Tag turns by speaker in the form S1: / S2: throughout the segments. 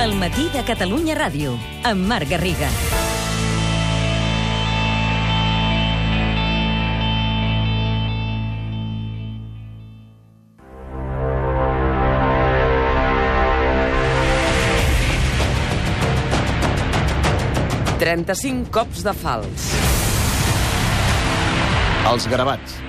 S1: El matí de Catalunya Ràdio, amb Marc Garriga.
S2: Trenta-cinc cops de fals.
S3: Els gravats.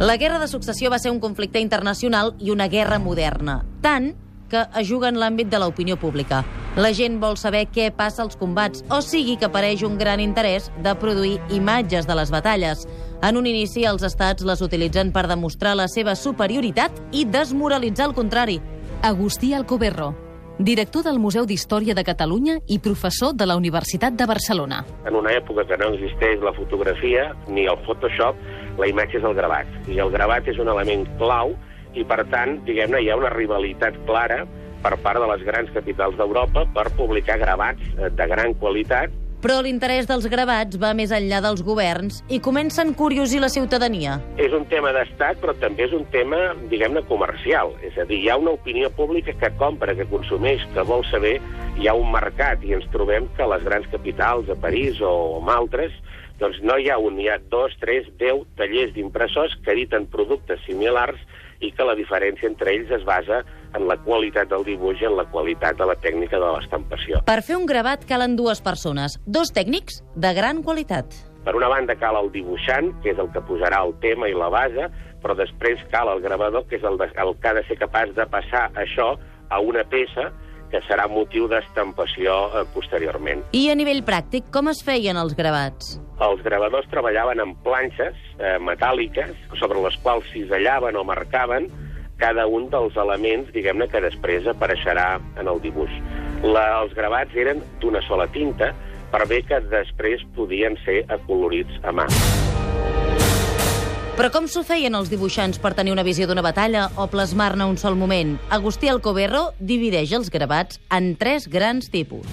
S4: La guerra de successió va ser un conflicte internacional i una guerra moderna, tant que es juga en l'àmbit de l'opinió pública. La gent vol saber què passa als combats, o sigui que apareix un gran interès de produir imatges de les batalles. En un inici, els estats les utilitzen per demostrar la seva superioritat i desmoralitzar el contrari.
S5: Agustí Alcoberro, director del Museu d'Història de Catalunya i professor de la Universitat de Barcelona.
S6: En una època que no existeix la fotografia ni el Photoshop, la imatge és el gravat. I el gravat és un element clau i, per tant, diguem-ne, hi ha una rivalitat clara per part de les grans capitals d'Europa per publicar gravats eh, de gran qualitat
S4: Però l'interès dels gravats va més enllà dels governs i comença a encuriosir la ciutadania.
S6: és un tema d'estat, però també és un tema, diguem-ne, comercial. És a dir, hi ha una opinió pública que compra, que consumeix, que vol saber, hi ha un mercat, i ens trobem que a les grans capitals, a París o en altres, doncs no hi ha un, hi ha dos, tres, deu tallers d'impressors que editen productes similars i que la diferència entre ells es basa en la qualitat del dibuix i en la qualitat de la tècnica de l'estampació.
S4: Per fer un gravat calen dues persones, dos tècnics de gran qualitat.
S6: Per una banda cal el dibuixant, que és el que posarà el tema i la base, però després cal el gravador, que és el, de, el que ha de ser capaç de passar això a una peça que serà motiu d'estampació eh, posteriorment.
S4: I a nivell pràctic, com es feien els gravats?
S6: Els gravadors treballaven amb planxes eh, metàl·liques sobre les quals cisellaven o marcaven cada un dels elements, diguem-ne, que després apareixerà en el dibuix. La, els gravats eren d'una sola tinta, per bé que després podien ser acolorits a mà.
S4: Però com s'ho feien els dibuixants per tenir una visió d'una batalla o plasmar-ne un sol moment? Agustí Alcoberro divideix els gravats en tres grans tipus.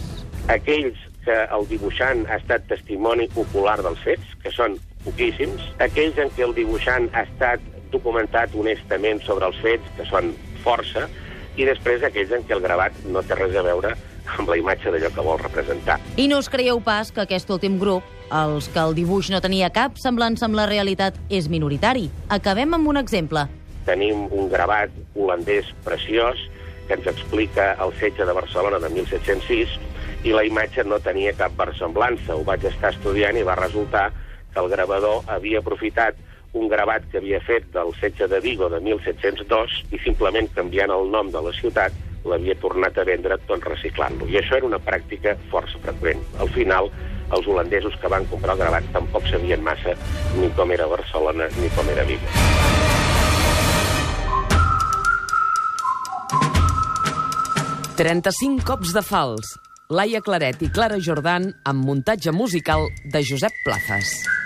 S6: Aquells que el dibuixant ha estat testimoni popular dels fets, que són poquíssims, aquells en què el dibuixant ha estat documentat honestament sobre els fets, que són força, i després aquells en què el gravat no té res a veure amb la imatge d'allò que vol representar.
S4: I no us creieu pas que aquest últim grup, els que el dibuix no tenia cap semblança amb la realitat, és minoritari. Acabem amb un exemple.
S6: Tenim un gravat holandès preciós que ens explica el setge de Barcelona de 1706 i la imatge no tenia cap versemblança. Ho vaig estar estudiant i va resultar que el gravador havia aprofitat un gravat que havia fet del setge de Vigo de 1702 i simplement canviant el nom de la ciutat l'havia tornat a vendre tot reciclant-lo. I això era una pràctica força freqüent. Al final, els holandesos que van comprar el gravat tampoc sabien massa ni com era Barcelona ni com era Vigo.
S2: Trenta-cinc cops de fals. Laia Claret i Clara Jordan amb muntatge musical de Josep Plazas.